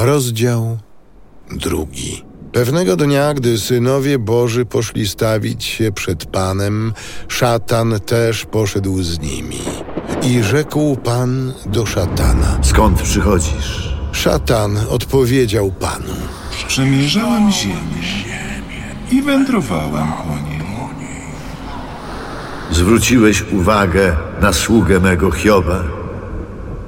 Rozdział drugi. Pewnego dnia, gdy synowie Boży poszli stawić się przed Panem, szatan też poszedł z nimi. I rzekł Pan do szatana. Skąd przychodzisz? Szatan odpowiedział Panu. Przemierzałem ziemię i wędrowałem po niej. Zwróciłeś uwagę na sługę mego Hioba?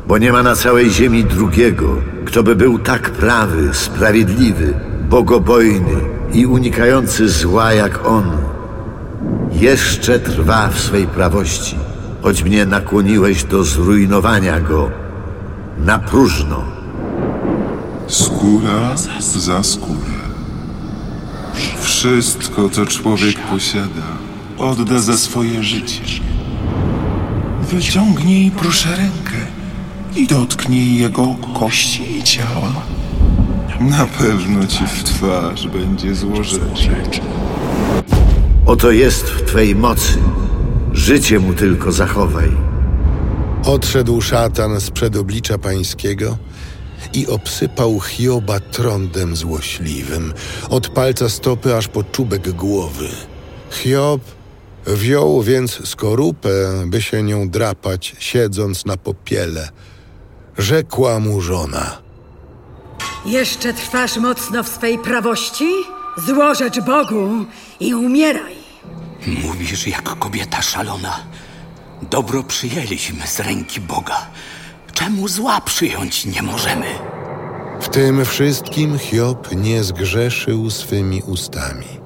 Bo nie ma na całej ziemi drugiego, kto by był tak prawy, sprawiedliwy, bogobojny i unikający zła jak on. Jeszcze trwa w swej prawości, choć mnie nakłoniłeś do zrujnowania go na próżno. Skóra za skórę. Wszystko, co człowiek posiada, odda za swoje życie. Wyciągnij proszę rękę i dotknij jego kości i ciała. Na pewno ci w twarz będzie złorzeczek. Oto jest w Twej mocy. Życie mu tylko zachowaj. Odszedł szatan z przed oblicza pańskiego i obsypał Hioba trądem złośliwym, od palca stopy aż po czubek głowy. Hiob wziął więc skorupę, by się nią drapać, siedząc na popiele. Rzekła mu żona. Jeszcze trwasz mocno w swej prawości? Złożecz Bogu i umieraj. Mówisz jak kobieta szalona. Dobro przyjęliśmy z ręki Boga. Czemu zła przyjąć nie możemy? W tym wszystkim Hiob nie zgrzeszył swymi ustami.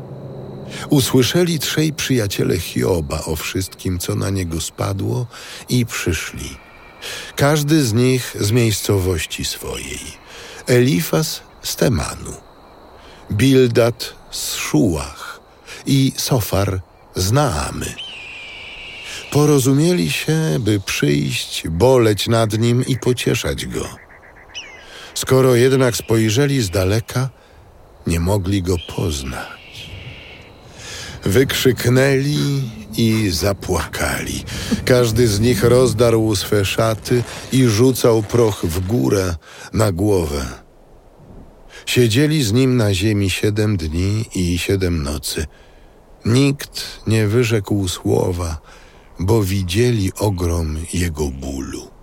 Usłyszeli trzej przyjaciele Hioba o wszystkim, co na niego spadło, i przyszli. Każdy z nich z miejscowości swojej. Elifas z Temanu, Bildad z Szułach i Sofar z Naamy. Porozumieli się, by przyjść, boleć nad nim i pocieszać go. Skoro jednak spojrzeli z daleka, nie mogli go poznać. Wykrzyknęli i zapłakali. Każdy z nich rozdarł swe szaty i rzucał proch w górę na głowę. Siedzieli z nim na ziemi siedem dni i siedem nocy. Nikt nie wyrzekł słowa, bo widzieli ogrom jego bólu.